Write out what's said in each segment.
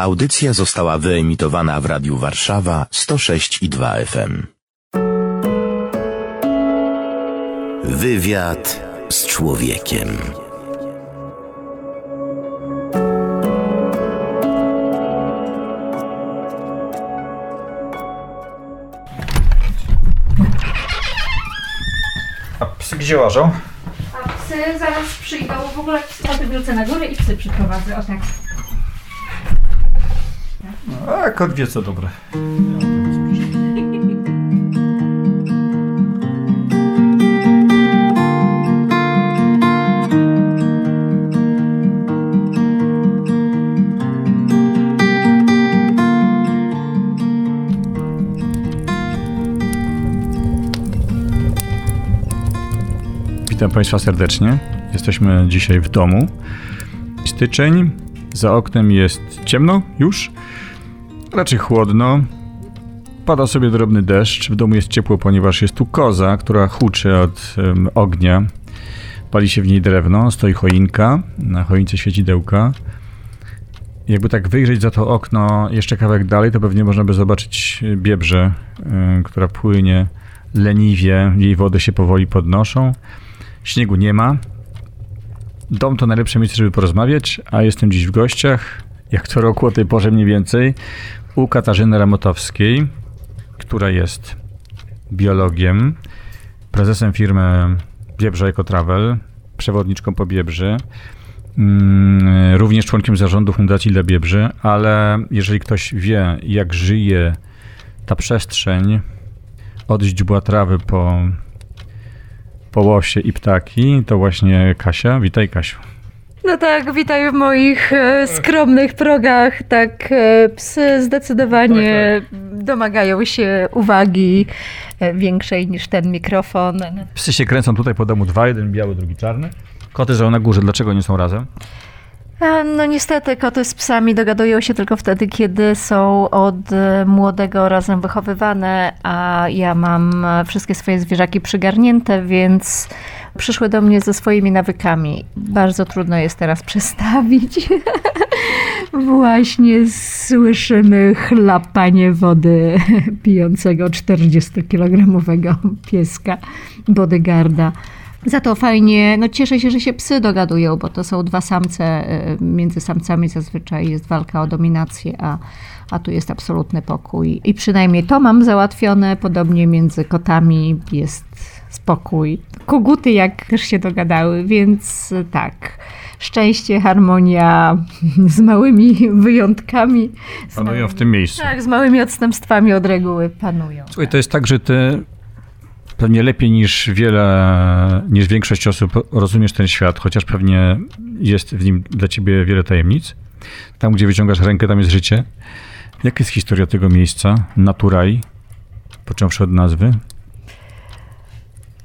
Audycja została wyemitowana w Radiu Warszawa 106 i 2 FM. Wywiad z człowiekiem. A psy gdzie łażą? A psy zaraz przyjdą. W ogóle koty wrócę na górę i psy przyprowadzę. O tak. A kot wie co dobre. Witam Państwa serdecznie. Jesteśmy dzisiaj w domu. Styczeń, za oknem jest ciemno już, raczej chłodno. Pada sobie drobny deszcz. W domu jest ciepło, ponieważ jest tu koza, która huczy od em, ognia. Pali się w niej drewno, stoi choinka, na choince świecidełka. Jakby tak wyjrzeć za to okno jeszcze kawałek dalej, to pewnie można by zobaczyć biebrze, y, która płynie leniwie, jej wody się powoli podnoszą. Śniegu nie ma. Dom to najlepsze miejsce, żeby porozmawiać, a jestem dziś w gościach, jak co roku o tej porze mniej więcej, u Katarzyny Ramotowskiej, która jest biologiem, prezesem firmy Biebrze Eco Travel, przewodniczką po Biebrzy, mm, również członkiem zarządu Fundacji dla Biebrzy, ale jeżeli ktoś wie, jak żyje ta przestrzeń od źdźbła trawy po po łosie i ptaki, to właśnie Kasia. Witaj Kasiu. No tak, witaj w moich e, skromnych progach. Tak, e, psy zdecydowanie domagają się uwagi e, większej niż ten mikrofon. Psy się kręcą tutaj po domu dwa, jeden biały, drugi czarny. Koty są na górze, dlaczego nie są razem? No niestety koty z psami dogadują się tylko wtedy, kiedy są od młodego razem wychowywane, a ja mam wszystkie swoje zwierzaki przygarnięte, więc przyszły do mnie ze swoimi nawykami. Bardzo trudno jest teraz przestawić. Właśnie słyszymy chlapanie wody pijącego 40-kilogramowego pieska bodyguarda. Za to fajnie, no cieszę się, że się psy dogadują, bo to są dwa samce. y, Między samcami zazwyczaj jest walka o dominację, a, a tu jest absolutny pokój. I przynajmniej to mam załatwione. Podobnie między kotami jest spokój. Koguty jak też się dogadały, więc tak. Szczęście, harmonia z małymi wyjątkami. Z Panują w małymi- tym miejscu. Tak, z małymi odstępstwami od reguły panują. Słuchaj, to jest tak, że ty pewnie lepiej niż wiele, niż większość osób rozumiesz ten świat, chociaż pewnie jest w nim dla ciebie wiele tajemnic. Tam, gdzie wyciągasz rękę, tam jest życie. Jaka jest historia tego miejsca? Naturaj, począwszy od nazwy.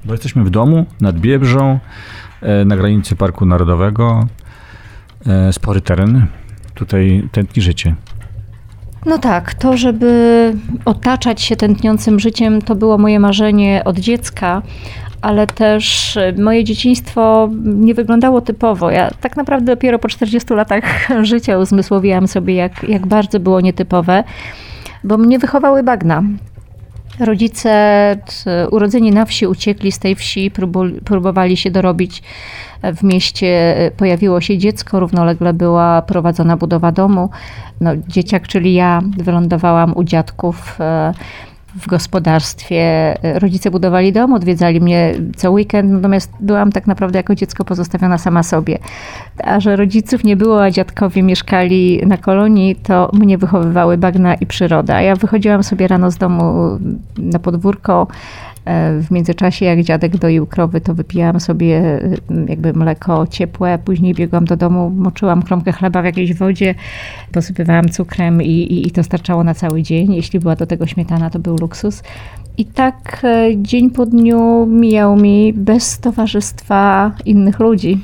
Bo jesteśmy w domu, nad Biebrzą, e, na granicy Parku Narodowego. E, Spory teren. Tutaj tętni życie. No tak, to żeby otaczać się tętniącym życiem, to było moje marzenie od dziecka, ale też e, moje dzieciństwo nie wyglądało typowo. Ja tak naprawdę dopiero po 40 latach życia uzmysłowiłam sobie, jak, jak bardzo było nietypowe, bo mnie wychowały bagna. Rodzice urodzeni na wsi uciekli z tej wsi, próbowali się dorobić w mieście. Pojawiło się dziecko, równolegle była prowadzona budowa domu. No, dzieciak, czyli ja, wylądowałam u dziadków e, w gospodarstwie. Rodzice budowali dom, odwiedzali mnie co weekend, natomiast byłam tak naprawdę jako dziecko pozostawiona sama sobie. A że rodziców nie było, a dziadkowie mieszkali na kolonii, to mnie wychowywały bagna i przyroda. Ja wychodziłam sobie rano z domu na podwórko. E, W międzyczasie, jak dziadek doił krowy, to wypijałam sobie e, jakby mleko ciepłe. Później biegłam do domu, moczyłam kromkę chleba w jakiejś wodzie, posypywałam cukrem i, i, i to starczało na cały dzień. Jeśli była do tego śmietana, to był luksus. I tak e, dzień po dniu mijał mi bez towarzystwa innych ludzi.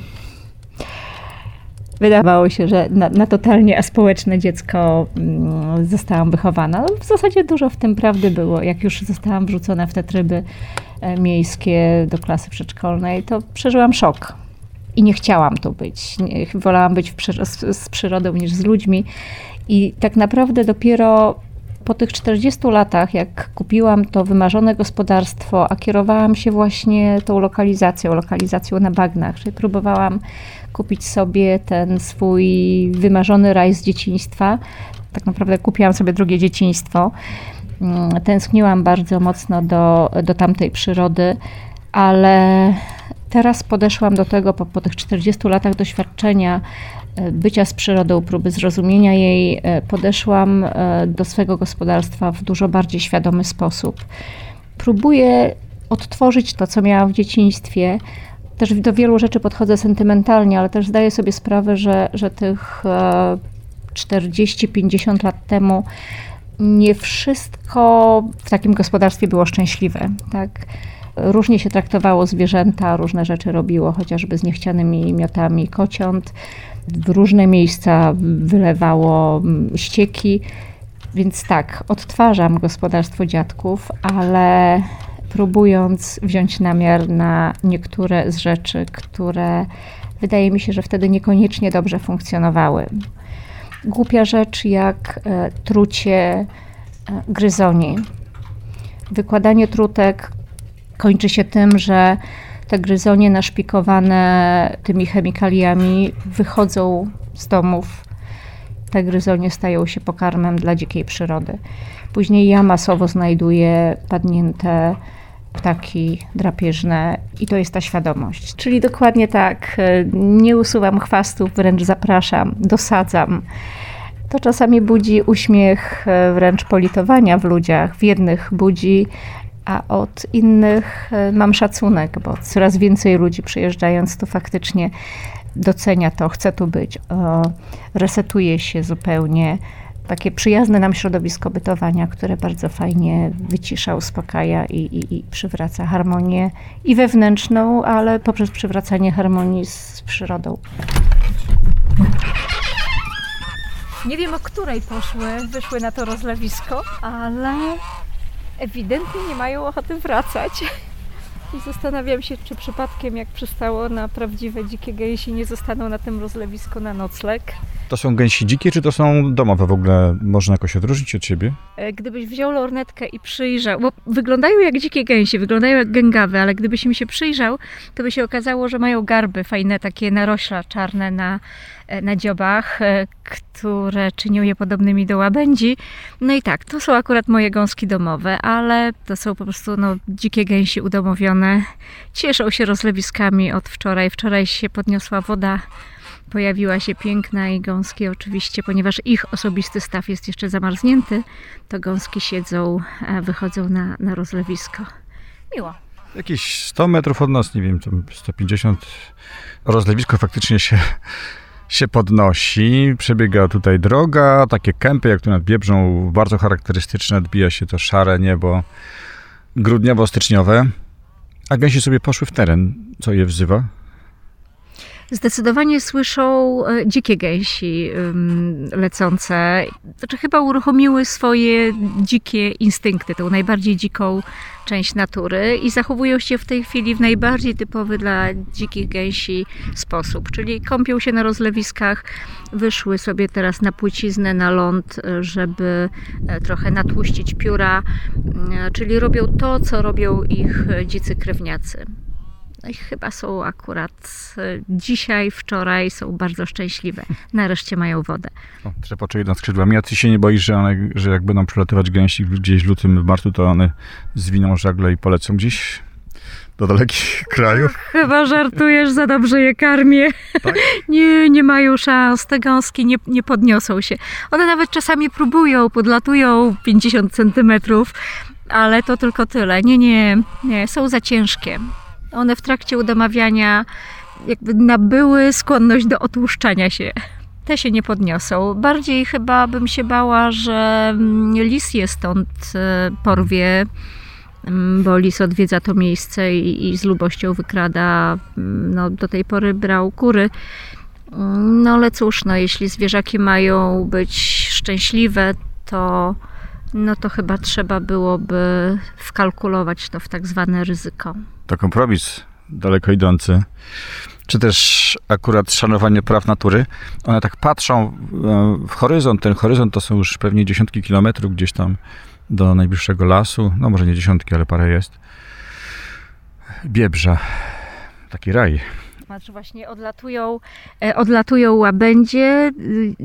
Wydawało się, że na, na totalnie aspołeczne dziecko mm, zostałam wychowana. No, w zasadzie dużo w tym prawdy było. Jak już zostałam wrzucona w te tryby e, miejskie do klasy przedszkolnej, to przeżyłam szok. I nie chciałam tu być. Nie, wolałam być przy, z, z przyrodą niż z ludźmi. I tak naprawdę dopiero po tych 40 latach, jak kupiłam to wymarzone gospodarstwo, a kierowałam się właśnie tą lokalizacją, lokalizacją na bagnach, czyli próbowałam kupić sobie ten swój wymarzony raj z dzieciństwa. Tak naprawdę kupiłam sobie drugie dzieciństwo. Mm, tęskniłam bardzo mocno do, do tamtej przyrody, ale teraz podeszłam do tego po, po tych 40 latach doświadczenia e, bycia z przyrodą, próby zrozumienia jej, e, podeszłam e, do swego gospodarstwa w dużo bardziej świadomy sposób. Próbuję odtworzyć to, co miałam w dzieciństwie. Też do wielu rzeczy podchodzę sentymentalnie, ale też zdaję sobie sprawę, że, że tych 40-50 lat temu nie wszystko w takim gospodarstwie było szczęśliwe. Tak? Różnie się traktowało zwierzęta, różne rzeczy robiło, chociażby z niechcianymi miotami kociąt. W różne miejsca wylewało ścieki. Więc tak, odtwarzam gospodarstwo dziadków, ale próbując wziąć namiar na niektóre z rzeczy, które wydaje mi się, że wtedy niekoniecznie dobrze funkcjonowały. Głupia rzecz jak e, trucie e, gryzoni. Wykładanie trutek kończy się tym, że te gryzonie naszpikowane tymi chemikaliami wychodzą z domów. Te gryzonie stają się pokarmem dla dzikiej przyrody. Później ja masowo znajduję padnięte ptaki drapieżne i to jest ta świadomość. Czyli dokładnie tak, nie usuwam chwastów, wręcz zapraszam, dosadzam. To czasami budzi uśmiech, wręcz politowania w ludziach. W jednych budzi a od innych e, mam szacunek, bo coraz więcej ludzi przyjeżdżając tu faktycznie docenia to, chce tu być, resetuje się zupełnie. Takie przyjazne nam środowisko bytowania, które bardzo fajnie wycisza, uspokaja i, i, i przywraca harmonię i wewnętrzną, ale poprzez przywracanie harmonii z przyrodą. Nie wiem, o której poszły, wyszły na to rozlewisko, ale ewidentnie nie mają ochoty wracać. I zastanawiam się, czy przypadkiem, jak przystało na prawdziwe dzikie gęsi, nie zostaną na tym rozlewisku na nocleg. To są gęsi dzikie, czy to są domowe w ogóle? Można jakoś odróżnić od siebie? E, gdybyś wziął lornetkę i przyjrzał, bo wyglądają jak dzikie gęsi, wyglądają jak gęgawy, ale gdybyś mi się przyjrzał, to by się okazało, że mają garby fajne, takie narośla czarne na, e, na dziobach, e, które czynią je podobnymi do łabędzi. No i tak, to są akurat moje gąski domowe, ale to są po prostu no, dzikie gęsi udomowione. Cieszą się rozlewiskami od wczoraj. Wczoraj się podniosła woda pojawiła się piękna i gąski oczywiście, ponieważ ich osobisty staw jest jeszcze zamarznięty, to gąski siedzą, wychodzą na, na rozlewisko. Miło. Jakieś 100 metrów od nas, nie wiem, 150. Rozlewisko faktycznie się, się podnosi. Przebiega tutaj droga, takie kępy, jak tu nad Biebrzą, bardzo charakterystyczne. Odbija się to szare niebo grudniowo-styczniowe. A gęsi sobie poszły w teren. Co je wzywa? Zdecydowanie słyszą e, dzikie gęsi lecące. Znaczy chyba uruchomiły swoje dzikie instynkty, tą najbardziej dziką część natury i zachowują się w tej chwili w najbardziej typowy dla dzikich gęsi sposób, czyli kąpią się na rozlewiskach, wyszły sobie teraz na płyciznę, na ląd, żeby e, trochę natłuścić pióra, e, czyli robią to, co robią ich dzicy krewniacy. No i chyba są akurat e, dzisiaj, wczoraj są bardzo szczęśliwe. Nareszcie mają wodę. O, trzepocze nad skrzydłami. A ty się nie boisz, że, one, że jak będą przelatywać gęsi gdzieś w lutym, w marcu, to one zwiną żagle i polecą gdzieś do dalekich krajów? Chyba żartujesz, za dobrze je karmię. Tak? Nie, nie mają szans, te gąski nie, nie podniosą się. One nawet czasami próbują, podlatują 50 centymetrów, ale to tylko tyle. Nie, nie, nie, są za ciężkie. One w trakcie udomawiania jakby nabyły skłonność do otłuszczania się. Te się nie podniosą. Bardziej chyba bym się bała, że mm, lis je stąd e, porwie, mm, bo lis odwiedza to miejsce i, i z lubością wykrada. Mm, no, do tej pory brał kury. No ale cóż, no, jeśli zwierzaki mają być szczęśliwe, to, no to chyba trzeba byłoby wkalkulować to w tak zwane ryzyko to kompromis daleko idący. czy też akurat szanowanie praw natury, one tak patrzą e, w horyzont. Ten horyzont to są już pewnie dziesiątki kilometrów gdzieś tam do najbliższego lasu. No może nie dziesiątki, ale parę jest. Biebrza. Taki raj. Znaczy właśnie odlatują, e, odlatują łabędzie,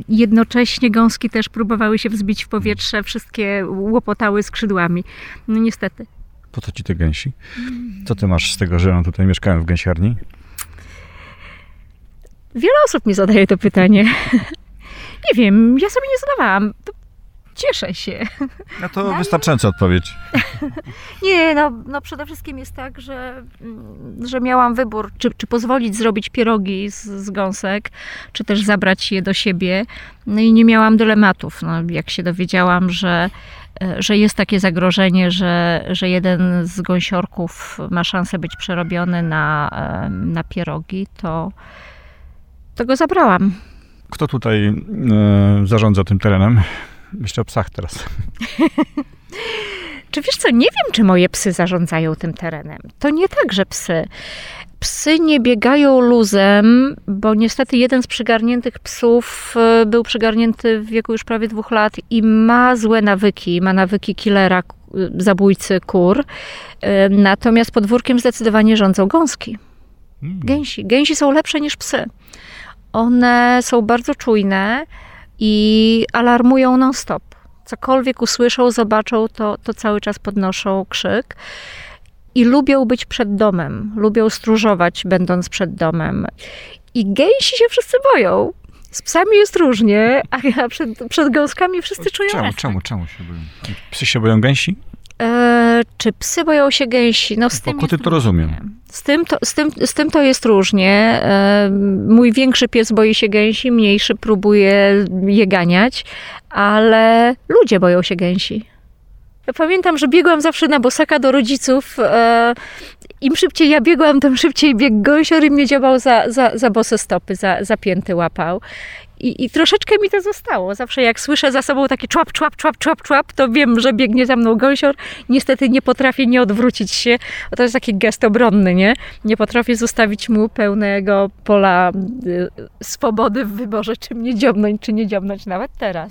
jednocześnie gąski też próbowały się wzbić w powietrze, wszystkie łopotały skrzydłami. No niestety. Po co ci te gęsi? Co ty masz z tego, że on tutaj mieszkałem w gęsiarni? Wiele osób mi zadaje to pytanie. Nie wiem, ja sobie nie zadawałam. Cieszę się. No to wystarczająca odpowiedź. Nie, no, no przede wszystkim jest tak, że, mm, że miałam wybór, czy, czy pozwolić zrobić pierogi z, z gąsek, czy też zabrać je do siebie. No i nie miałam dylematów. No, jak się dowiedziałam, że, że jest takie zagrożenie, że, że jeden z gąsiorków ma szansę być przerobiony na, na pierogi, to, to go zabrałam. Kto tutaj e, zarządza tym terenem? Myślę o psach teraz. Czy wiesz co, nie wiem, czy moje psy zarządzają tym terenem. To nie tak, że psy. Psy nie biegają luzem, bo niestety jeden z przygarniętych psów e, był przygarnięty w wieku już prawie dwóch lat i ma złe nawyki, ma nawyki killera, k- zabójcy kur. E, Natomiast podwórkiem zdecydowanie rządzą gąski. Gęsi. Gęsi są lepsze niż psy. One są bardzo czujne i alarmują non-stop. Cokolwiek usłyszą, zobaczą, to, to cały czas podnoszą krzyk. I lubią być przed domem, lubią stróżować, będąc przed domem. I gęsi się wszyscy boją. Z psami jest różnie, a przed, przed gąskami wszyscy czują Czemu, czemu, czemu się boją? Psy się boją gęsi? E, czy psy boją się gęsi? No z tym koty to rozumiem. Z tym, to, z, tym, z tym to jest różnie. E, Mój większy pies boi się gęsi, mniejszy próbuje je ganiać, ale ludzie boją się gęsi. Ja pamiętam, że biegłam zawsze na bosaka do rodziców. E, Im szybciej ja biegłam, tym szybciej biegł gąsior i mnie dziobał za, za, za bose stopy, za, za pięty łapał. I, I troszeczkę mi to zostało. Zawsze jak słyszę za sobą takie człap, człap, człap, człap, człap, to wiem, że biegnie za mną gąsior. Niestety nie potrafię nie odwrócić się, bo to jest taki gest obronny, nie? Nie potrafię zostawić mu pełnego pola y, swobody w wyborze, czy mnie dziobnąć, czy nie dziobnąć nawet teraz.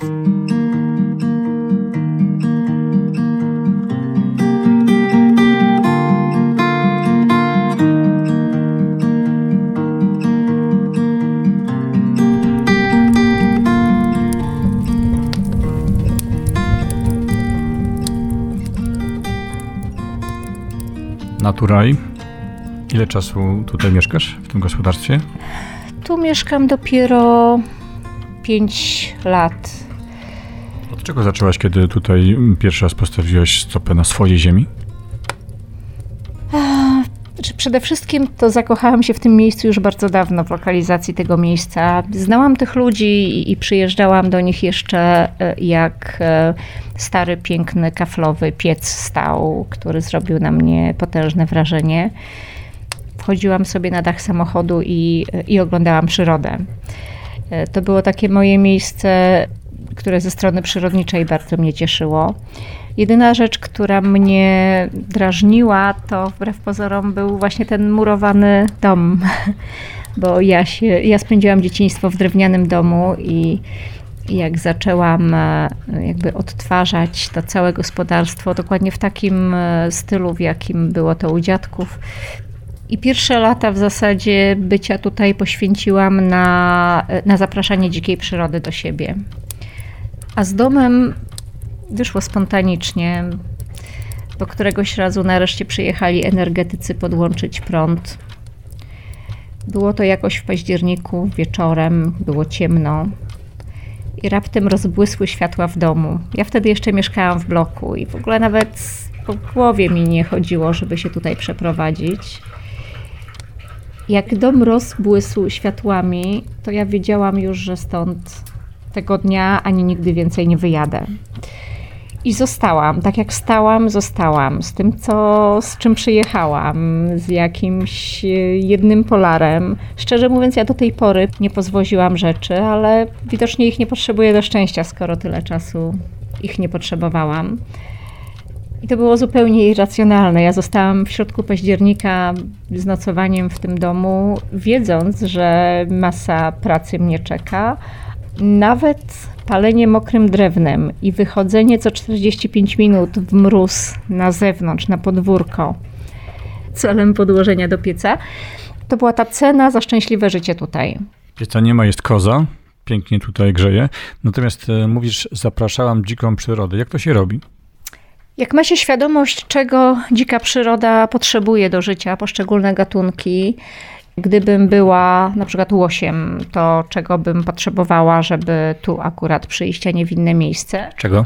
Naturaj. Ile czasu tutaj mieszkasz w tym gospodarstwie? Tu mieszkam dopiero 5 lat. Od czego zaczęłaś, kiedy tutaj pierwszy raz postawiłaś stopę na swojej ziemi? Przede wszystkim to zakochałam się w tym miejscu już bardzo dawno, w lokalizacji tego miejsca. Znałam tych ludzi i- przyjeżdżałam do nich jeszcze e, jak e, stary, piękny, kaflowy piec stał, który zrobił na mnie potężne wrażenie. Wchodziłam sobie na dach samochodu i, i oglądałam przyrodę. E, To było takie moje miejsce, które ze strony przyrodniczej bardzo mnie cieszyło. Jedyna rzecz, która mnie drażniła, to wbrew pozorom był właśnie ten murowany dom. Bo ja, się, ja spędziłam dzieciństwo w drewnianym domu i, jak zaczęłam e, jakby odtwarzać to całe gospodarstwo, dokładnie w takim e, stylu, w jakim było to u dziadków, i pierwsze lata w zasadzie bycia tutaj poświęciłam na, na zapraszanie dzikiej przyrody do siebie. A z domem wyszło spontanicznie, bo któregoś razu nareszcie przyjechali energetycy podłączyć prąd. Było to jakoś w październiku wieczorem, było ciemno i raptem rozbłysły światła w domu. Ja wtedy jeszcze mieszkałam w bloku i w ogóle nawet po głowie mi nie chodziło, żeby się tutaj przeprowadzić. Jak dom rozbłysł światłami, to ja wiedziałam już, że stąd tego dnia ani nigdy więcej nie wyjadę. I zostałam, tak jak stałam, zostałam z tym, co, z czym przyjechałam, z jakimś e, jednym polarem. Szczerze mówiąc, ja do tej pory nie pozwoziłam rzeczy, ale widocznie ich nie potrzebuję do szczęścia, skoro tyle czasu ich nie potrzebowałam. I to było zupełnie irracjonalne. Ja zostałam w środku października z nocowaniem w tym domu, wiedząc, że masa pracy mnie czeka. Nawet palenie mokrym drewnem i wychodzenie co 45 minut w mróz na zewnątrz, na podwórko, celem podłożenia do pieca, to była ta cena za szczęśliwe życie tutaj. Pieca nie ma, jest koza. Pięknie tutaj grzeje. Natomiast e, mówisz, zapraszałam dziką przyrodę. Jak to się robi? Jak ma się świadomość, czego dzika przyroda potrzebuje do życia, poszczególne gatunki, gdybym była na przykład łosiem, to czego bym potrzebowała, żeby tu akurat przyjść, a nie w inne miejsce? Czego?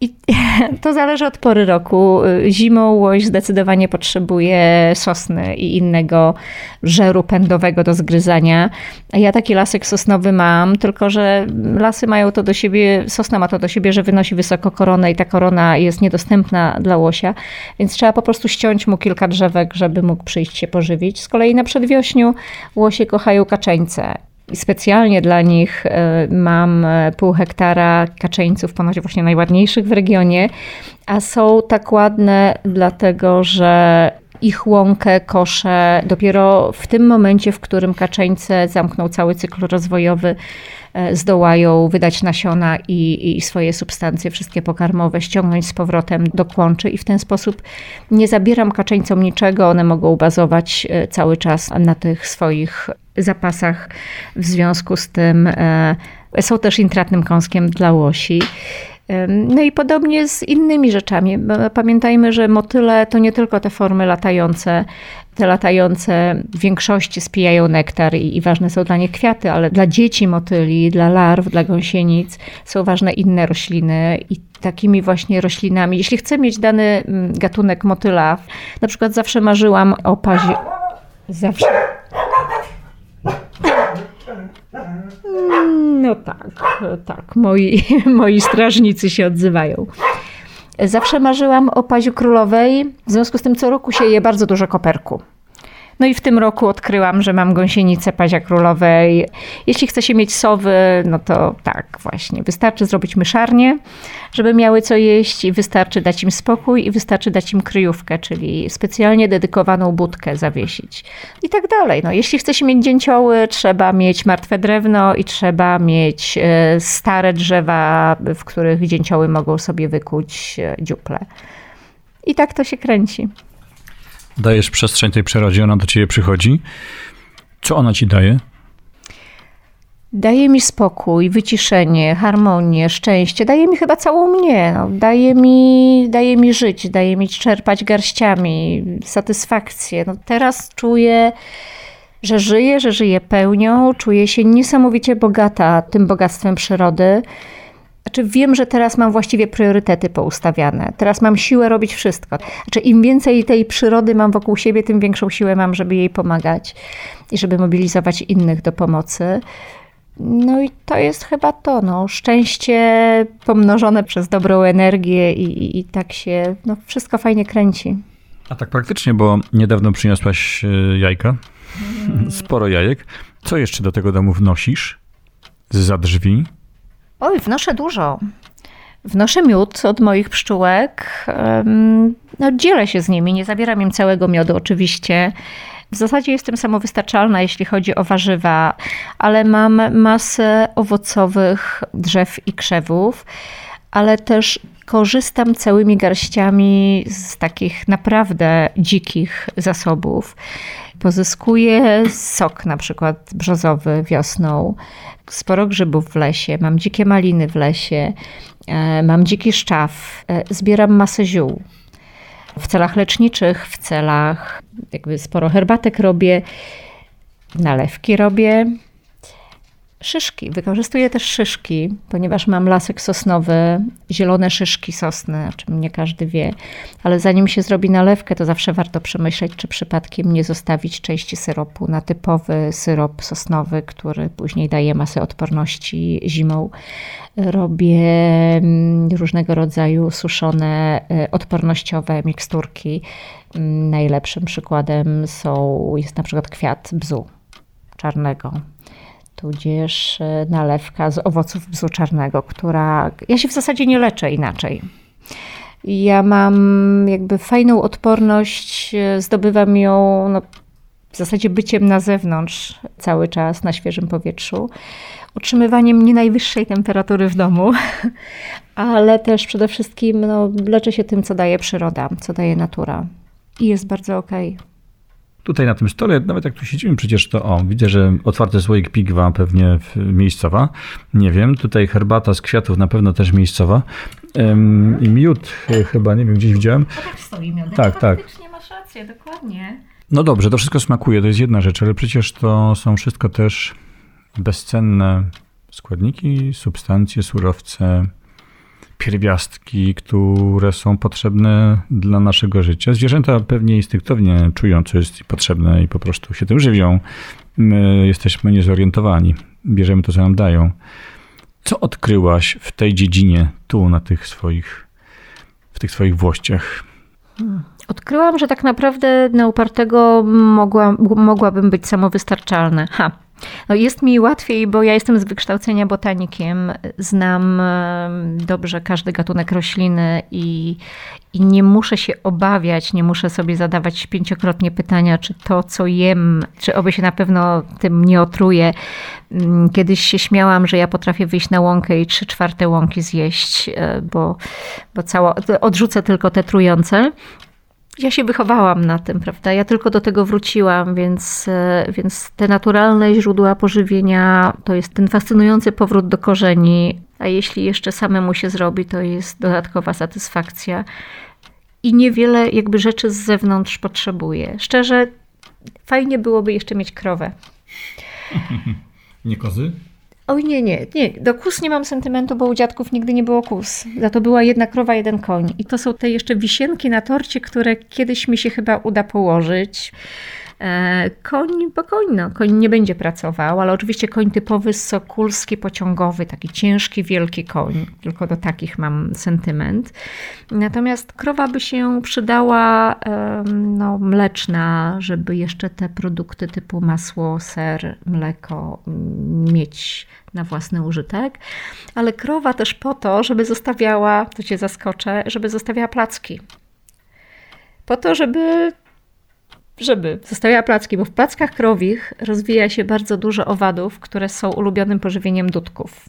I to zależy od pory roku. Zimą łoś zdecydowanie potrzebuje sosny i innego żeru pędowego do zgryzania. Ja taki lasek sosnowy mam, tylko że lasy mają to do siebie, sosna ma to do siebie, że wynosi wysoko koronę i ta korona jest niedostępna dla łosia, więc trzeba po prostu ściąć mu kilka drzewek, żeby mógł przyjść się pożywić. Z kolei na przedwiośniu łosie kochają kaczeńce Specjalnie dla nich e, mam e, pół hektara kaczeńców, ponoć właśnie najładniejszych w regionie, a są tak ładne dlatego, że ich łąkę koszę dopiero w tym momencie, w którym kaczeńce zamkną cały cykl rozwojowy, e, zdołają wydać nasiona i, i, swoje substancje, wszystkie pokarmowe, ściągnąć z powrotem do kłączy. I w ten sposób nie zabieram kaczeńcom niczego, one mogą bazować cały czas na tych swoich zapasach. W związku z tym e, są też intratnym kąskiem dla łosi. No i podobnie z innymi rzeczami. Pamiętajmy, że motyle to nie tylko te formy latające. Te latające w większości spijają nektar i, i, ważne są dla nich kwiaty, ale dla dzieci motyli, dla larw, dla gąsienic są ważne inne rośliny i takimi właśnie roślinami. Jeśli chcę mieć dany mm, gatunek motyla, na przykład zawsze marzyłam o pazie... Zawsze... No tak, tak. Moi, moi strażnicy się odzywają. Zawsze marzyłam o paziu królowej, w związku z tym co roku się je bardzo dużo koperku. No i w tym roku odkryłam, że mam gąsienicę pazia królowej. Jeśli chce się mieć sowy, no to tak właśnie. Wystarczy zrobić myszarnię, żeby miały co jeść i wystarczy dać im spokój i wystarczy dać im kryjówkę, czyli specjalnie dedykowaną budkę zawiesić. I tak dalej. No, jeśli chce się mieć dzięcioły, trzeba mieć martwe drewno i trzeba mieć e, stare drzewa, w których dzięcioły mogą sobie wykuć e, dziuple. I tak to się kręci dajesz przestrzeń tej przyrodzie, ona do ciebie przychodzi. Co ona ci daje? Daje mi spokój, wyciszenie, harmonię, szczęście. Daje mi chyba całą mnie. No. Daje, mi, daje mi żyć, daje mi czerpać garściami, satysfakcję. No, teraz czuję, że żyję, że żyję pełnią. Czuję się niesamowicie bogata tym bogactwem przyrody. Znaczy wiem, że teraz mam właściwie priorytety poustawiane. Teraz mam siłę robić wszystko. Znaczy im więcej tej przyrody mam wokół siebie, tym większą siłę mam, żeby jej pomagać i żeby mobilizować innych do pomocy. No i to jest chyba to, no, szczęście pomnożone przez dobrą energię i, i, i tak się, no, wszystko fajnie kręci. A tak praktycznie, bo niedawno przyniosłaś e, jajka, sporo jajek. Co jeszcze do tego domu wnosisz? Za drzwi? Oj, wnoszę dużo. Wnoszę miód od moich pszczółek. No, dzielę się z nimi, nie zabieram im całego miodu oczywiście. W zasadzie jestem samowystarczalna, jeśli chodzi o warzywa, ale mam masę owocowych drzew i krzewów, ale też korzystam całymi garściami z takich naprawdę dzikich zasobów. Pozyskuję sok na przykład brzozowy wiosną, sporo grzybów w lesie, mam dzikie maliny w lesie, e, mam dziki szczaw, e, zbieram masę ziół. W celach leczniczych, w celach, jakby sporo herbatek robię, nalewki robię, Szyszki. Wykorzystuję też szyszki, ponieważ mam lasek sosnowy, zielone szyszki sosny, o czym nie każdy wie. Ale zanim się zrobi nalewkę, to zawsze warto przemyśleć, czy przypadkiem nie zostawić części syropu na typowy syrop sosnowy, który później daje masę odporności zimą. Robię mm, różnego rodzaju suszone, e, odpornościowe miksturki. Mm, najlepszym przykładem są, jest na przykład kwiat bzu czarnego tudzież e, nalewka z owoców bzu czarnego, która. Ja się w zasadzie nie leczę inaczej. Ja mam jakby fajną odporność, e, zdobywam ją no, w zasadzie byciem na zewnątrz cały czas, na świeżym powietrzu, utrzymywaniem nie najwyższej temperatury w domu, ale też przede wszystkim no, leczę się tym, co daje przyroda, co daje natura. I jest bardzo okej. Tutaj na tym stole, nawet jak tu siedzimy, przecież to o, widzę, że otwarty słoik pigwa pewnie miejscowa. Nie wiem, tutaj herbata z kwiatów na pewno też miejscowa. Ym, I miód chyba, nie wiem, gdzieś widziałem. Tak stoi miodek. Tak, tak. Faktycznie masz rację, dokładnie. No dobrze, to wszystko smakuje, to jest jedna rzecz, ale przecież to są wszystko też bezcenne składniki, substancje, surowce, pierwiastki, które są potrzebne dla naszego życia. Zwierzęta pewnie instynktownie czują, co jest potrzebne i po prostu się tym żywią. My jesteśmy niezorientowani, bierzemy to, co nam dają. Co odkryłaś w tej dziedzinie, tu, na tych swoich, w tych swoich włościach? Odkryłam, że tak naprawdę na upartego mogła, mogłabym być samowystarczalna. Ha. No jest mi łatwiej, bo ja jestem z wykształcenia botanikiem, znam dobrze każdy gatunek rośliny i, i nie muszę się obawiać, nie muszę sobie zadawać pięciokrotnie pytania, czy to, co jem, czy oby się na pewno tym nie otruję. Mm, Kiedyś się śmiałam, że ja potrafię wyjść na łąkę i trzy czwarte łąki zjeść, e, bo, bo cała, odrzucę tylko te trujące ja się wychowałam na tym, prawda? Ja tylko do tego wróciłam, więc, e, więc te naturalne źródła pożywienia to jest ten fascynujący powrót do korzeni, a jeśli jeszcze samemu się zrobi, to jest dodatkowa satysfakcja. I niewiele jakby rzeczy z zewnątrz potrzebuję. Szczerze, fajnie byłoby jeszcze mieć krowę. Nie kozy? Oj nie, nie, nie. Do kus nie mam sentymentu, bo u dziadków nigdy nie było kus. Za to była jedna krowa, jeden koń. I to są te jeszcze wisienki na torcie, które kiedyś mi się chyba uda położyć. E, Koń, bo koń, no, koń nie będzie pracował, ale oczywiście koń typowy sokulski, pociągowy, taki ciężki, wielki koń. Tylko do takich mam sentyment. Natomiast krowa by się przydała no, mleczna, żeby jeszcze te produkty typu masło, ser, mleko mm, mieć na własny użytek. Ale krowa też po to, żeby zostawiała, to cię zaskoczę, żeby zostawiała placki. Po to, żeby żeby zostawiała placki, bo w plackach krowich rozwija się bardzo dużo owadów, które są ulubionym pożywieniem dudków.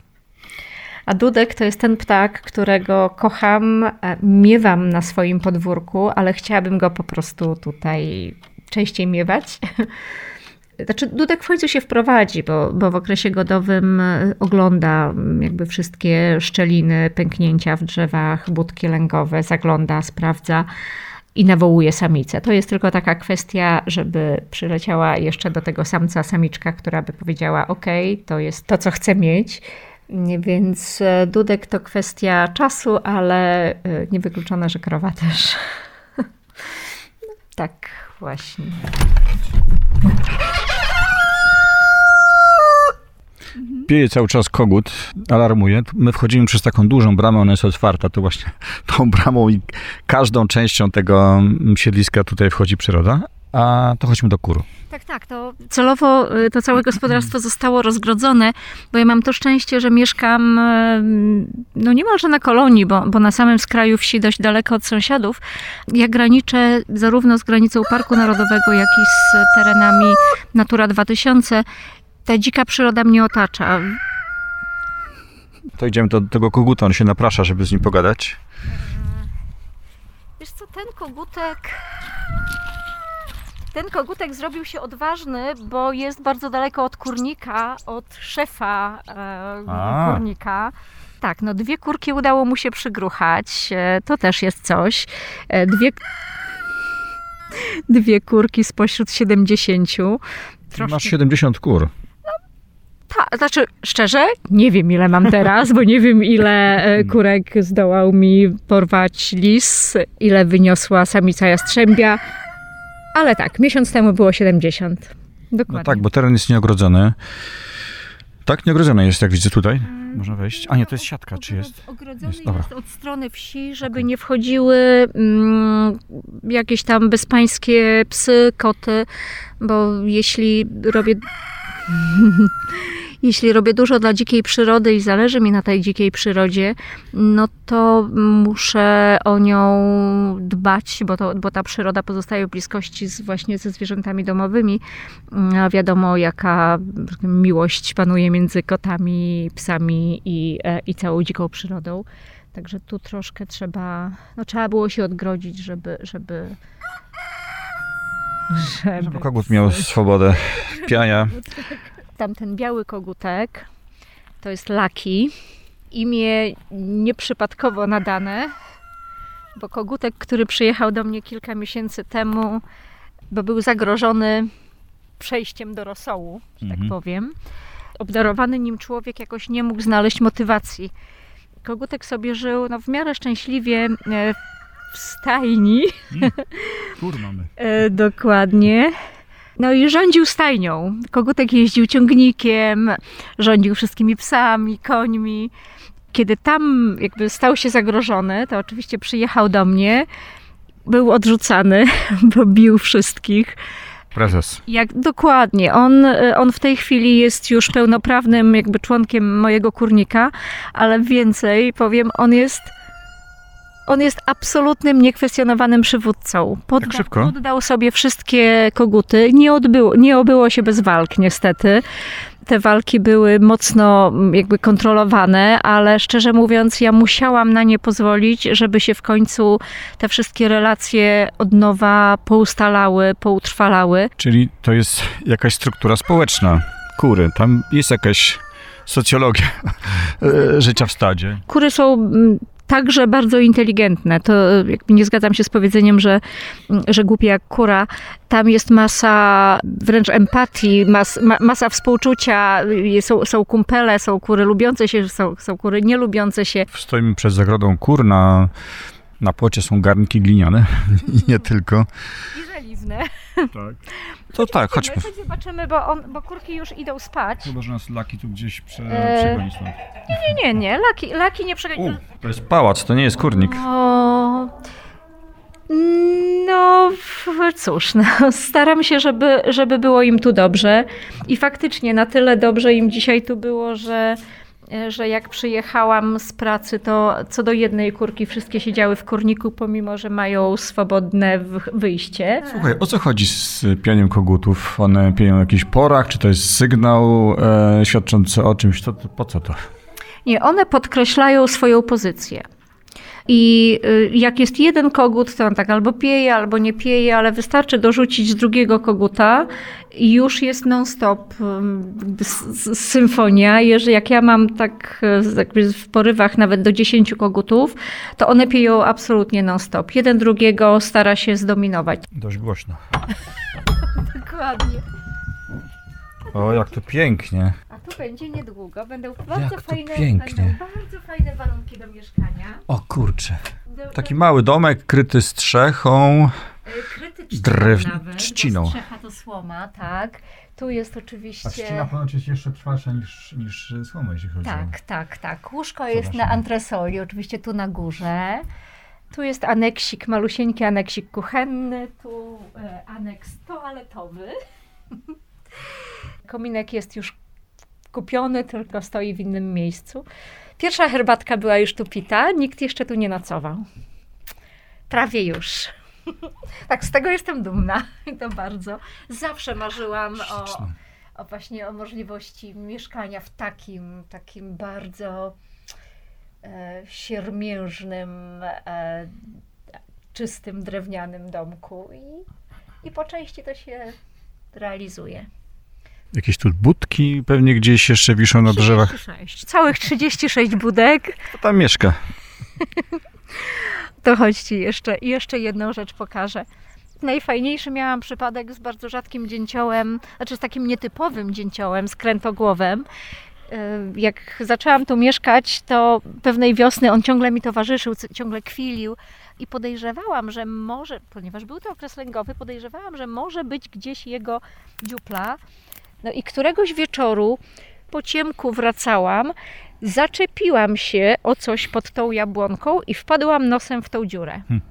A dudek to jest ten ptak, którego kocham, e, miewam na swoim podwórku, ale chciałabym go po prostu tutaj częściej miewać. Znaczy, dudek w końcu się wprowadzi, bo, bo w okresie godowym e, ogląda mm, jakby wszystkie szczeliny, pęknięcia w drzewach, budki lęgowe, zagląda, sprawdza i nawołuje samicę. To jest tylko taka kwestia, żeby przyleciała jeszcze do tego samca samiczka, która by powiedziała: OK, to jest to, co chcę mieć. Więc e, dudek to kwestia czasu, ale e, niewykluczone, że krowa też. tak, właśnie. Pieje cały czas kogut, alarmuje. My wchodzimy przez taką dużą bramę, ona jest otwarta. To właśnie tą bramą i każdą częścią tego mm, siedliska tutaj wchodzi przyroda. A to chodźmy do kur. Tak, tak. To celowo y, to całe gospodarstwo zostało rozgrodzone, bo ja mam to szczęście, że mieszkam y, no niemalże na kolonii, bo, bo na samym skraju wsi, dość daleko od sąsiadów. Ja graniczę zarówno z granicą Parku Narodowego, jak i z terenami Natura 2000. Ta dzika przyroda mnie otacza. To idziemy do tego koguta, on się naprasza, żeby z nim pogadać. Wiesz co, ten kogutek... Ten kogutek zrobił się odważny, bo jest bardzo daleko od kurnika, od szefa e, kurnika. Tak, no dwie kurki udało mu się przygruchać. E, to też jest coś. E, dwie, dwie kurki spośród 70. Troszkę- Masz 70 kur. Ta, znaczy, szczerze, nie wiem ile mam teraz, bo nie wiem ile e, kurek zdołał mi porwać lis, ile wyniosła samica jastrzębia, ale tak, miesiąc temu było 70. Dokładnie. No tak, bo teren jest nieogrodzony. Tak, nieogrodzony jest, jak widzę tutaj. Można wejść. A nie, to jest siatka, czy jest? Ogrodzony Jest, jest, dobra. od strony wsi, żeby nie wchodziły mm, jakieś tam bezpańskie psy, koty, bo jeśli robię... jeśli robię dużo dla dzikiej przyrody i zależy mi na tej dzikiej przyrodzie, no to muszę o nią dbać, bo, to, bo ta przyroda pozostaje w bliskości z, właśnie ze zwierzętami domowymi. A wiadomo, jaka miłość panuje między kotami, psami i, e, i całą dziką przyrodą. Także tu troszkę trzeba, no trzeba było się odgrodzić, żeby, żeby, żeby Żeby kogut miał swobodę piania. tamten biały kogutek to jest Laki. Imię nieprzypadkowo nadane, bo kogutek, który przyjechał do mnie kilka miesięcy temu, bo był zagrożony przejściem do rosołu, że tak Mhm. powiem. Obdarowany nim człowiek jakoś nie mógł znaleźć motywacji. Kogutek sobie żył no, w miarę szczęśliwie e, w stajni, Kur mamy. E, dokładnie. No i rządził stajnią. Kogutek jeździł ciągnikiem, rządził wszystkimi psami, końmi. Kiedy tam jakby stał się zagrożony, to oczywiście przyjechał do mnie. Był odrzucany, bo bił wszystkich. Prezes. Jak dokładnie. On, on w tej chwili jest już pełnoprawnym jakby członkiem mojego kurnika, ale więcej powiem, on jest. On jest absolutnym, niekwestionowanym przywódcą. Podda, szybko? Poddał sobie wszystkie koguty. Nie, odbyło, nie obyło się bez walk, niestety. Te walki były mocno mm, jakby kontrolowane, ale szczerze mówiąc, ja musiałam na nie pozwolić, żeby się w końcu te wszystkie relacje od nowa poustalały, poutrwalały. Czyli to jest jakaś struktura społeczna. Kury. Tam jest jakaś socjologia życia w stadzie. Kury są mm, także bardzo inteligentne. To e, jakby nie zgadzam się z powiedzeniem, że, że głupie jak kura. Tam jest masa wręcz empatii, mas, ma, masa współczucia. Y, Są, są kumpele, są kury lubiące się, są, są kury nielubiące się. Stoimy przed zagrodą kur. Na, na płocie są garnki gliniane. Nie tylko. I żeliwne. Tak. To tak, chodźmy. Chodź zobaczymy, bo, on, bo kurki już idą spać. Chyba, że nas Laki tu gdzieś prze, E, przegoni stąd. Nie, nie, nie. Laki, laki nie przegoni. U, to jest pałac, to nie jest kurnik. O, no cóż, no, staram się, żeby, żeby było im tu dobrze. I faktycznie na tyle dobrze im dzisiaj tu było, że, że jak przyjechałam z pracy, to co do jednej kurki wszystkie siedziały w kurniku, pomimo że mają swobodne wyjście. Słuchaj, o co chodzi z pianiem kogutów? One piją w jakichś porach? Czy to jest sygnał e, świadczący o czymś? To, po co to? Nie, one podkreślają swoją pozycję. I y, jak jest jeden kogut, to on tak albo pieje, albo nie pieje, ale wystarczy dorzucić z drugiego koguta i już jest non-stop symfonia. Jeżeli jak ja mam tak y, jakby w porywach nawet do 10 kogutów, to one pieją absolutnie non-stop. Jeden drugiego stara się zdominować. Dość głośno. Dokładnie. O, jak to pięknie. A tu będzie niedługo. Będą bardzo Jak to fajne, pięknie. będą bardzo fajne warunki do mieszkania. O kurczę. Do- Taki mały domek kryty strzechą. Kryty trzciną Drew- nawet, trzciną. Strzecha to słoma, tak. Tu jest oczywiście... ponoć jest jeszcze trwalsza niż, niż słoma, jeśli chodzi Tak, tak, tak. Łóżko Zobacz, jest na antresoli, oczywiście tu na górze. Tu jest aneksik, malusieńki aneksik kuchenny, tu e, aneks toaletowy. Kominek jest już kupiony, tylko stoi w innym miejscu. Pierwsza herbatka była już tu pita, nikt jeszcze tu nie nocował. Prawie już. Tak, z tego jestem dumna. I to bardzo. Zawsze marzyłam o, o właśnie o możliwości mieszkania w takim, takim bardzo e, siermiężnym, e, czystym, drewnianym domku. I, I po części to się realizuje. Jakieś tu budki pewnie gdzieś jeszcze wiszą na drzewach. 36. Całych 36 budek. Kto tam mieszka? To chodźcie jeszcze. I jeszcze jedną rzecz pokażę. Najfajniejszy miałam przypadek z bardzo rzadkim dzięciołem, znaczy z takim nietypowym dzięciołem, z krętogłowem. Yy, Jak zaczęłam tu mieszkać, to pewnej wiosny on ciągle mi towarzyszył, ciągle kwilił i podejrzewałam, że może, ponieważ był to okres lęgowy, podejrzewałam, że może być gdzieś jego dziupla. No i któregoś wieczoru po ciemku wracałam, zaczepiłam się o coś pod tą jabłonką i wpadłam nosem w tą dziurę. Hmm.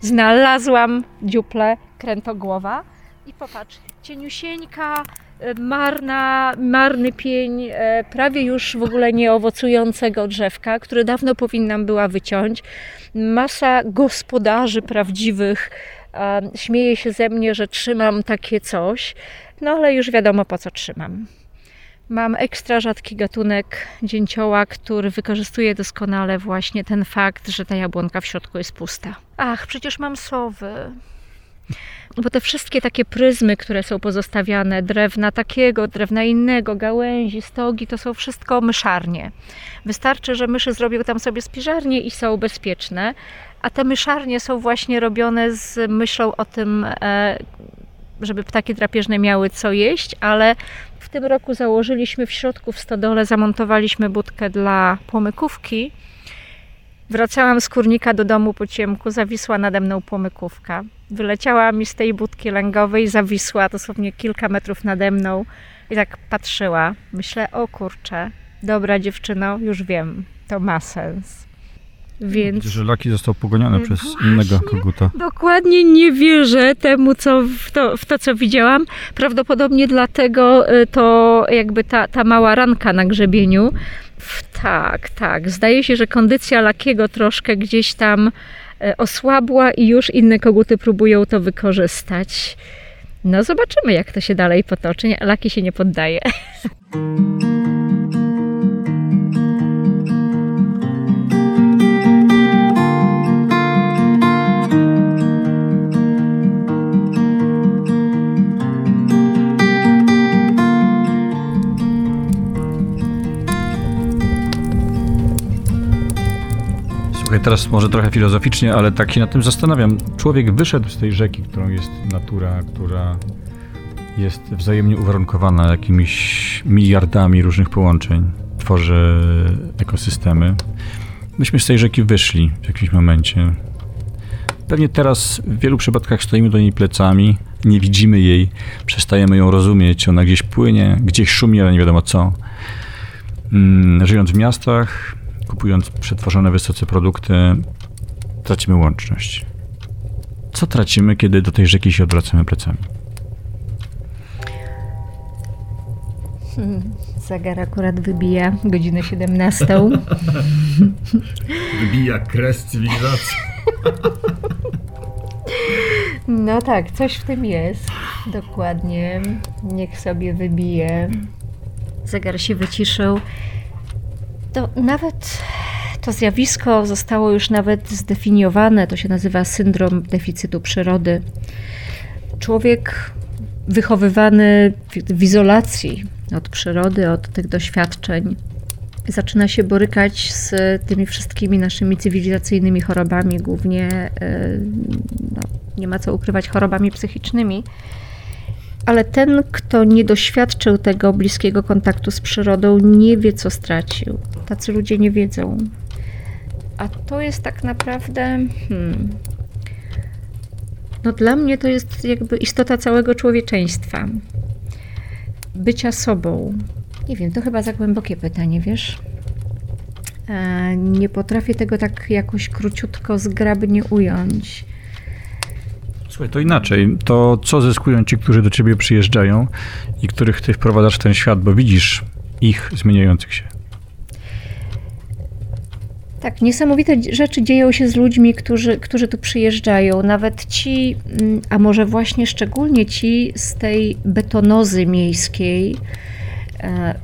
Znalazłam dziuplę krętogłowa i popatrz, cieniusieńka, e, marna, marny pień e, prawie już w ogóle nieowocującego drzewka, które dawno powinnam była wyciąć. Masa gospodarzy prawdziwych śmieje się ze mnie, że trzymam takie coś, no ale już wiadomo po co trzymam. Mam ekstra rzadki gatunek dzięcioła, który wykorzystuje doskonale właśnie ten fakt, że ta jabłonka w środku jest pusta. Ach, przecież mam sowy. Bo te wszystkie takie pryzmy, które są pozostawiane, drewna takiego, drewna innego, gałęzi, stogi, to są wszystko myszarnie. Wystarczy, że myszy zrobią tam sobie spiżarnie i są bezpieczne, a te myszarnie są właśnie robione z myślą o tym, e, żeby ptaki drapieżne miały co jeść, ale w tym roku założyliśmy w środku w stodole, zamontowaliśmy budkę dla płomykówki. Wracałam z kurnika do domu po ciemku, zawisła nade mną płomykówka. Wyleciała mi z tej budki lęgowej, zawisła dosłownie kilka metrów nade mną i tak patrzyła. Myślę, o kurczę, dobra dziewczyno, już wiem, to ma sens. Więc że Laki został pogoniony przez Właśnie. innego koguta. Dokładnie nie wierzę temu, co w, to, w to, co widziałam. Prawdopodobnie dlatego y, to jakby ta, ta mała ranka na grzebieniu. Tak, tak. Zdaje się, że kondycja Lakiego troszkę gdzieś tam y, osłabła i już inne koguty próbują to wykorzystać. No zobaczymy, jak to się dalej potoczy. Laki się nie poddaje. Słuchaj, teraz może trochę filozoficznie, ale tak się nad tym zastanawiam. Człowiek wyszedł z tej rzeki, którą jest natura, która jest wzajemnie uwarunkowana jakimiś miliardami różnych połączeń, tworzy ekosystemy. Myśmy z tej rzeki wyszli w jakimś momencie. Pewnie teraz w wielu przypadkach stoimy do niej plecami, nie widzimy jej, przestajemy ją rozumieć, ona gdzieś płynie, gdzieś szumi, ale nie wiadomo co. Mm, Żyjąc w miastach, kupując przetworzone wysoce produkty, tracimy łączność. Co tracimy, kiedy do tej rzeki się odwracamy plecami? Zegar akurat wybija godzinę 17. Wybija kres cywilizacji. No tak, coś w tym jest. Dokładnie. Niech sobie wybije. Zegar się wyciszył. To nawet to zjawisko zostało już nawet zdefiniowane. To się nazywa syndrom deficytu przyrody. Człowiek wychowywany w, izolacji od przyrody, od tych doświadczeń, zaczyna się borykać z tymi wszystkimi naszymi cywilizacyjnymi chorobami, głównie e, no, nie ma co ukrywać chorobami psychicznymi. Ale ten, kto nie doświadczył tego bliskiego kontaktu z przyrodą, nie wie, co stracił. Tacy ludzie nie wiedzą. A to jest tak naprawdę. Hmm, no dla mnie to jest jakby istota całego człowieczeństwa. Bycia sobą. Nie wiem, to chyba za głębokie pytanie, wiesz? E, Nie potrafię tego tak jakoś króciutko, zgrabnie ująć. Słuchaj, to inaczej. To co zyskują ci, którzy do ciebie przyjeżdżają i których ty wprowadzasz w ten świat, bo widzisz ich zmieniających się. Tak, niesamowite rzeczy dzieją się z ludźmi, którzy, którzy tu przyjeżdżają. Nawet ci, mm, a może właśnie szczególnie ci z tej betonozy miejskiej, e,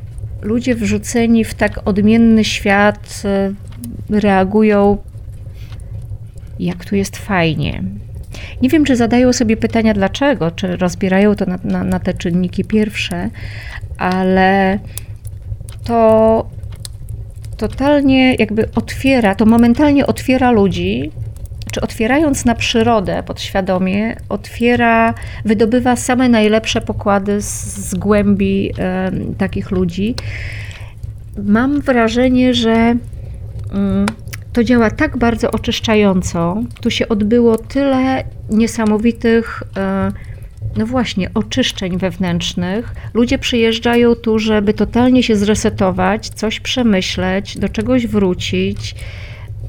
ludzie wrzuceni w tak odmienny świat e, reagują, jak tu jest fajnie. Nie wiem, czy zadają sobie pytania dlaczego, czy rozbierają to na, na, na te czynniki pierwsze, ale to totalnie jakby otwiera, to momentalnie otwiera ludzi, czy otwierając na przyrodę podświadomie, otwiera, wydobywa same najlepsze pokłady z, z głębi takich ludzi. Mam wrażenie, że mm, to działa tak bardzo oczyszczająco. Tu się odbyło tyle niesamowitych, e, no właśnie, oczyszczeń wewnętrznych. Ludzie przyjeżdżają tu, żeby totalnie się zresetować, coś przemyśleć, do czegoś wrócić,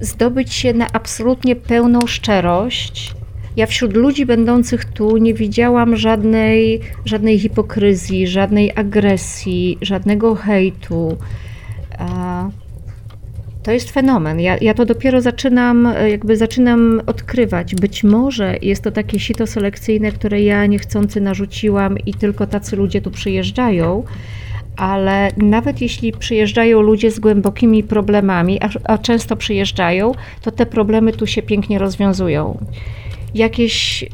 zdobyć się na absolutnie pełną szczerość, Ja wśród ludzi będących tu nie widziałam żadnej, żadnej hipokryzji, żadnej agresji, żadnego hejtu. To jest fenomen. Ja, ja to dopiero zaczynam, e, jakby zaczynam odkrywać. Być może jest to takie sito selekcyjne, które ja niechcący narzuciłam i tylko tacy ludzie tu przyjeżdżają. Ale nawet jeśli przyjeżdżają ludzie z głębokimi problemami, a, a często przyjeżdżają, to te problemy tu się pięknie rozwiązują. Jakieś e,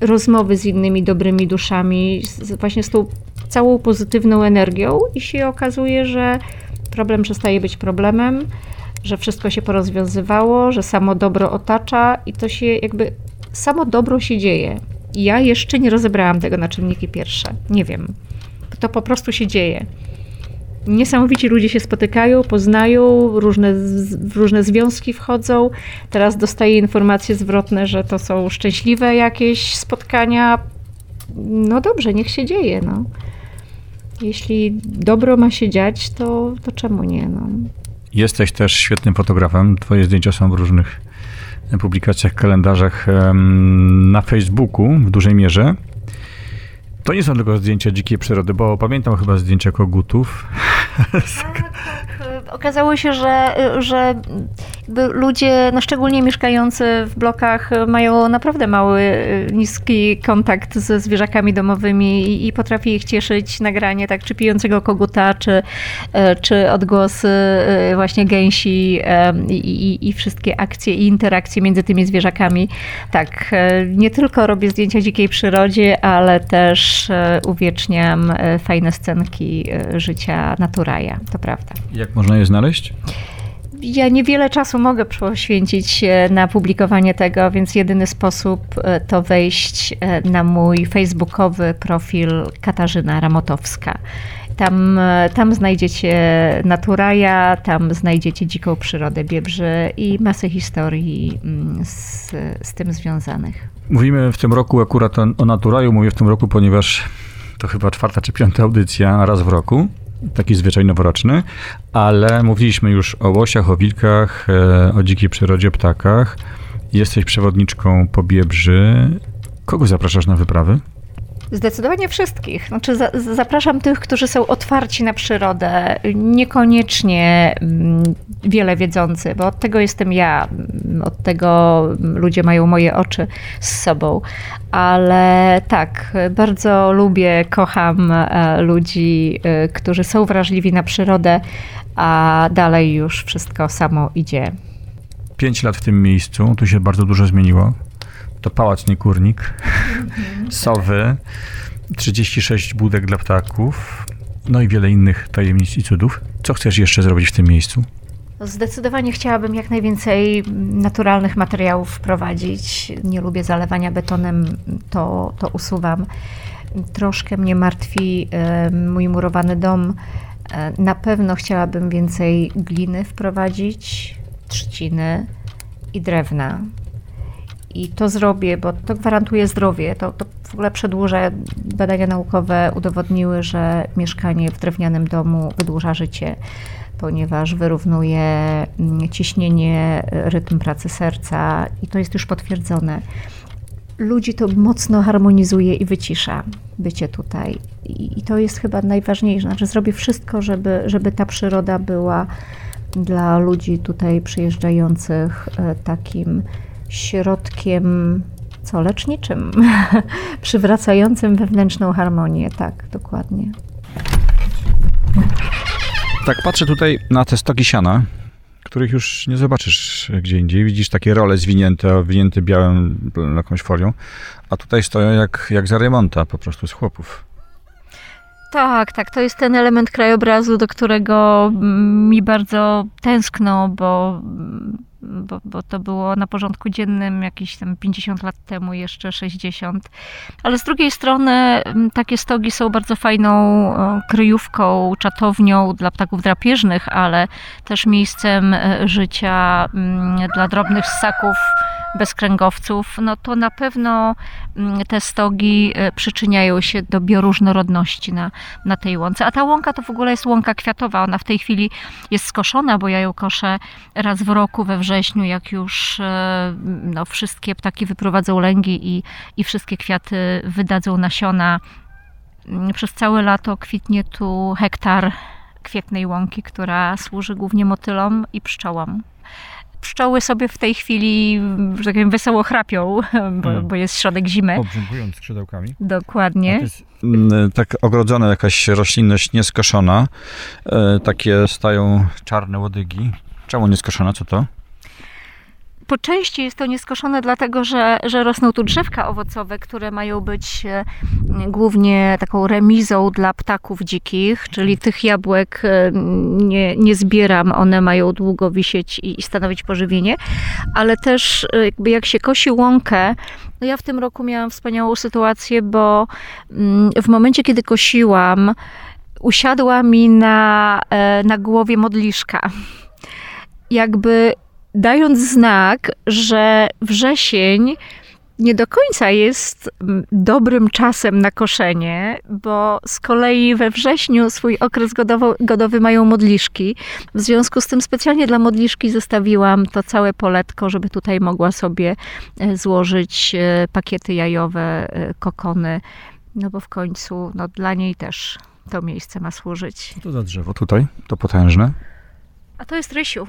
rozmowy z innymi dobrymi duszami, z, właśnie z tą całą pozytywną energią, i się okazuje, że problem przestaje być problemem, że wszystko się porozwiązywało, że samo dobro otacza i to się jakby samo dobro się dzieje. Ja jeszcze nie rozebrałam tego na czynniki pierwsze. Nie wiem. To po prostu się dzieje. Niesamowici ludzie się spotykają, poznają, różne, w różne związki wchodzą. Teraz dostaję informacje zwrotne, że to są szczęśliwe jakieś spotkania. No dobrze, niech się dzieje. No. Jeśli dobro ma się dziać, to, to czemu nie? No. Jesteś też świetnym fotografem. Twoje zdjęcia są w różnych publikacjach, kalendarzach na Facebooku w dużej mierze. To nie są tylko zdjęcia dzikiej przyrody, bo pamiętam chyba zdjęcia kogutów. Okazało się, że, że ludzie, no szczególnie mieszkający w blokach, mają naprawdę mały, niski kontakt ze zwierzakami domowymi i, i potrafi ich cieszyć nagranie tak, czy pijącego koguta, czy, czy odgłosy e, właśnie gęsi i, i, i wszystkie akcje i interakcje między tymi zwierzakami. Tak, e, nie tylko robię zdjęcia dzikiej przyrodzie, ale też e, uwieczniam fajne scenki życia naturaja, to prawda. Jak można je znaleźć? Ja niewiele czasu mogę poświęcić na publikowanie tego, więc jedyny sposób e, to wejść e, na mój facebookowy profil Katarzyna Ramotowska. Tam, e, tam znajdziecie Naturaja, tam znajdziecie dziką przyrodę Biebrzy i masę historii mm, z, z tym związanych. Mówimy w tym roku akurat o, o Naturaju, mówię w tym roku, ponieważ to chyba czwarta czy piąta audycja raz w roku taki zwyczaj noworoczny, ale mówiliśmy już o łosiach, o wilkach, e, o dzikiej przyrodzie, ptakach. Jesteś przewodniczką po Biebrzy. Kogo zapraszasz na wyprawy? Zdecydowanie wszystkich. Znaczy, za, zapraszam tych, którzy są otwarci na przyrodę, niekoniecznie mm, wiele wiedzący, bo od tego jestem ja, mm, od tego ludzie mają moje oczy z sobą. Ale tak, bardzo lubię, kocham e, ludzi, e, którzy są wrażliwi na przyrodę, a dalej już wszystko samo idzie. Pięć lat w tym miejscu, tu się bardzo dużo zmieniło to Pałac Niekurnik, Sowy, 36 budek dla ptaków, no i wiele innych tajemnic i cudów. Co chcesz jeszcze zrobić w tym miejscu? Zdecydowanie chciałabym jak najwięcej naturalnych materiałów wprowadzić. Nie lubię zalewania betonem, to, to usuwam. Troszkę mnie martwi mój murowany dom. E, na pewno chciałabym więcej gliny wprowadzić, trzciny i drewna i to zrobię, bo to gwarantuje zdrowie. To, to w ogóle przedłuża, badania naukowe udowodniły, że mieszkanie w drewnianym domu wydłuża życie, ponieważ wyrównuje mm, ciśnienie, rytm pracy serca i to jest już potwierdzone. Ludzi to mocno harmonizuje i wycisza bycie tutaj. I, i to jest chyba najważniejsze. Znaczy, zrobię wszystko, żeby, żeby ta przyroda była dla ludzi tutaj przyjeżdżających e, takim środkiem co leczniczym, przywracającym wewnętrzną harmonię. Tak, dokładnie. Tak, patrzę tutaj na te stoki siana, których już nie zobaczysz gdzie indziej. Widzisz takie role zwinięte, owinięte białym jakąś folią, a tutaj stoją jak, jak za remonta po prostu z chłopów. Tak, tak. To jest ten element krajobrazu, do którego mi bardzo tęskno, bo bo, bo to było na porządku dziennym jakieś tam 50 lat temu, jeszcze 60. Ale z drugiej strony mm, takie stogi są bardzo fajną kryjówką, czatownią dla ptaków drapieżnych, ale też miejscem e, życia mm, dla drobnych ssaków bez kręgowców, no to na pewno mm, te stogi e, przyczyniają się do bioróżnorodności na, na tej łące. A ta łąka to w ogóle jest łąka kwiatowa. Ona w tej chwili jest skoszona, bo ja ją koszę raz w roku we wrześniu, jak już e, no, wszystkie ptaki wyprowadzą lęgi i, i wszystkie kwiaty wydadzą nasiona. Mm, Przez całe lato kwitnie tu hektar kwietnej łąki, która służy głównie motylom i pszczołom. Pszczoły sobie w tej chwili, że tak powiem, wesoło chrapią, bo, Mm. bo jest środek zimy. Obrzękując skrzydełkami. Dokładnie. Mm, tak ogrodzona jakaś roślinność nieskoszona. E, takie stają czarne łodygi. Czemu nieskoszona? Co to? Po części jest to nieskoszone, dlatego że, że rosną tu drzewka owocowe, które mają być e, głównie taką remizą dla ptaków dzikich, czyli tych jabłek e, nie, nie zbieram, one mają długo wisieć i, i stanowić pożywienie, ale też e, jakby jak się kosi łąkę, no ja w tym roku miałam wspaniałą sytuację, bo mm, w momencie, kiedy kosiłam, usiadła mi na, na głowie modliszka. Jakby dając znak, że wrzesień nie do końca jest mm, dobrym czasem na koszenie, bo z kolei we wrześniu swój okres godowo, godowy mają modliszki. W związku z tym specjalnie dla modliszki zostawiłam to całe poletko, żeby tutaj mogła sobie e, złożyć e, pakiety jajowe, e, kokony, no bo w końcu no, dla niej też to miejsce ma służyć. Co to za drzewo tutaj? To potężne. A to jest Rysiu.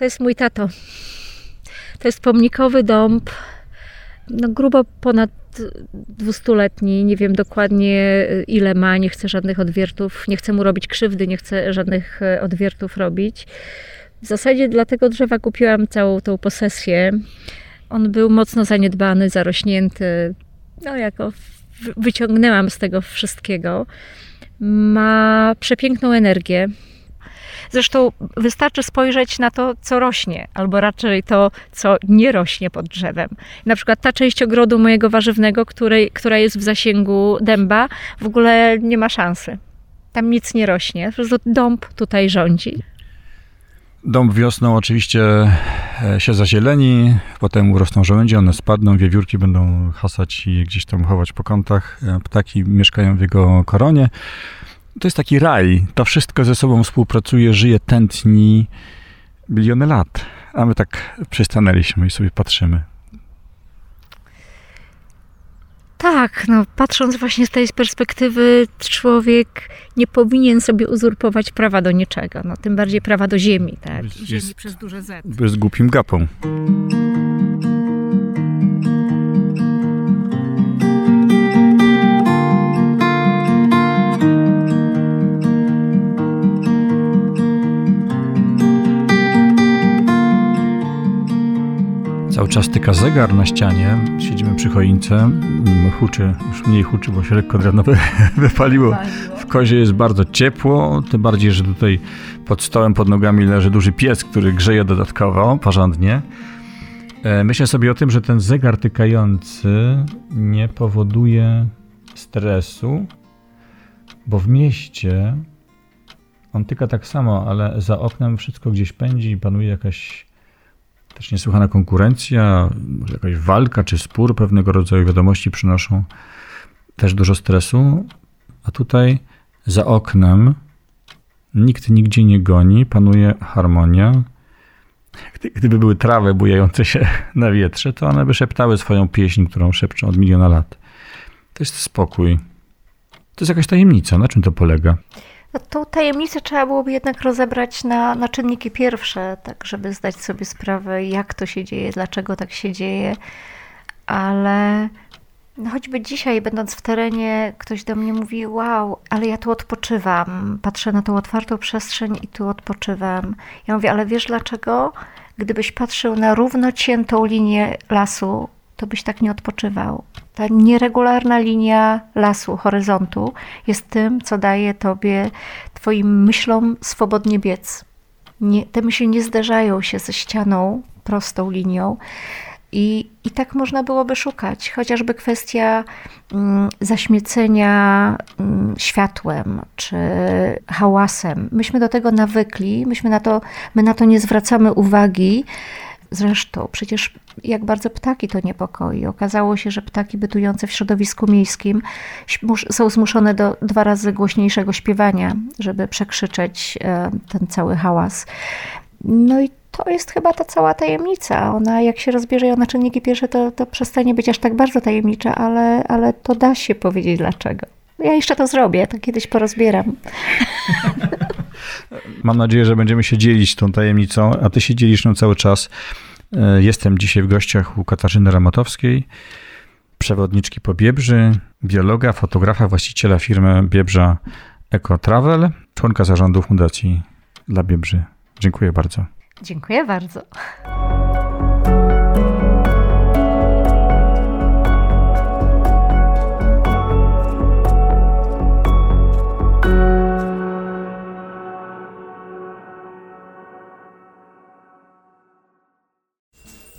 To jest mój tato. To jest pomnikowy dąb, no grubo ponad dwustuletni. Nie wiem dokładnie ile ma, nie chcę żadnych odwiertów, nie chcę mu robić krzywdy, nie chcę żadnych e, odwiertów robić. W zasadzie dla tego drzewa kupiłam całą tą posesję. On był mocno zaniedbany, zarośnięty. No jako wyciągnęłam z tego wszystkiego. Ma przepiękną energię. Zresztą wystarczy spojrzeć na to, co rośnie, albo raczej to, co nie rośnie pod drzewem. Na przykład ta część ogrodu mojego warzywnego, której, która jest w zasięgu dęba, w ogóle nie ma szansy. Tam nic nie rośnie. Po prostu dąb tutaj rządzi. Dąb wiosną oczywiście e, się zazieleni, potem urosną żołędzie, one spadną, wiewiórki będą hasać i gdzieś tam chować po kątach. E, Ptaki mieszkają w jego koronie. To jest taki raj. To wszystko ze sobą współpracuje, żyje, tętni biliony lat. A my tak przystanęliśmy i sobie patrzymy. Tak, no patrząc właśnie z tej perspektywy, człowiek nie powinien sobie uzurpować prawa do niczego, no tym bardziej prawa do ziemi, tak? Jest- Ziemi jest- przez duże Z. Bez głupim gapą. Cały czas tyka zegar na ścianie. Siedzimy przy choince. Huczy, już mniej huczy, bo się lekko drewno wy- wypaliło. W kozie jest bardzo ciepło, tym bardziej, że tutaj pod stołem, pod nogami leży duży pies, który grzeje dodatkowo, porządnie. E, Myślę sobie o tym, że ten zegar tykający nie powoduje stresu, bo w mieście on tyka tak samo, ale za oknem wszystko gdzieś pędzi i panuje jakaś też niesłychana konkurencja, może jakaś walka czy spór pewnego rodzaju wiadomości przynoszą też dużo stresu, a tutaj za oknem nikt nigdzie nie goni, panuje harmonia. Gdy, gdyby były trawy bujające się na wietrze, to one by szeptały swoją pieśń, którą szepczą od miliona lat. To jest spokój. To jest jakaś tajemnica. Na czym to polega? No, tą tajemnicę trzeba byłoby jednak rozebrać na, na czynniki pierwsze, tak żeby zdać sobie sprawę, jak to się dzieje, dlaczego tak się dzieje. Ale no, choćby dzisiaj, będąc w terenie, ktoś do mnie mówi: Wow, ale ja tu odpoczywam. Patrzę na tą otwartą przestrzeń i tu odpoczywam. Ja mówię: Ale wiesz dlaczego? Gdybyś patrzył na równo ciętą linię lasu, to byś tak nie odpoczywał. Ta nieregularna linia lasu, horyzontu jest tym, co daje tobie, twoim myślom swobodnie biec. Nie, te myśli nie zderzają się ze ścianą, prostą linią. I, I tak można byłoby szukać. Chociażby kwestia mm, zaśmiecenia mm, światłem czy hałasem. Myśmy do tego nawykli, myśmy na to, my na to nie zwracamy uwagi, Zresztą, przecież jak bardzo ptaki to niepokoi. Okazało się, że ptaki bytujące w środowisku miejskim są zmuszone do dwa razy głośniejszego śpiewania, żeby przekrzyczeć e, ten cały hałas. No i to jest chyba ta cała tajemnica. Ona, jak się rozbierze ją na czynniki pierwsze, to, to przestanie być aż tak bardzo tajemnicza, ale, ale to da się powiedzieć dlaczego. Ja jeszcze to zrobię, to kiedyś porozbieram. Mam nadzieję, że będziemy się dzielić tą tajemnicą, a ty się dzielisz nią cały czas. E, jestem dzisiaj w gościach u Katarzyny Ramotowskiej, przewodniczki po Biebrzy, biologa, fotografa, właściciela firmy Biebrza Eco Travel, członka zarządu Fundacji dla Biebrzy. Dziękuję bardzo. Dziękuję bardzo.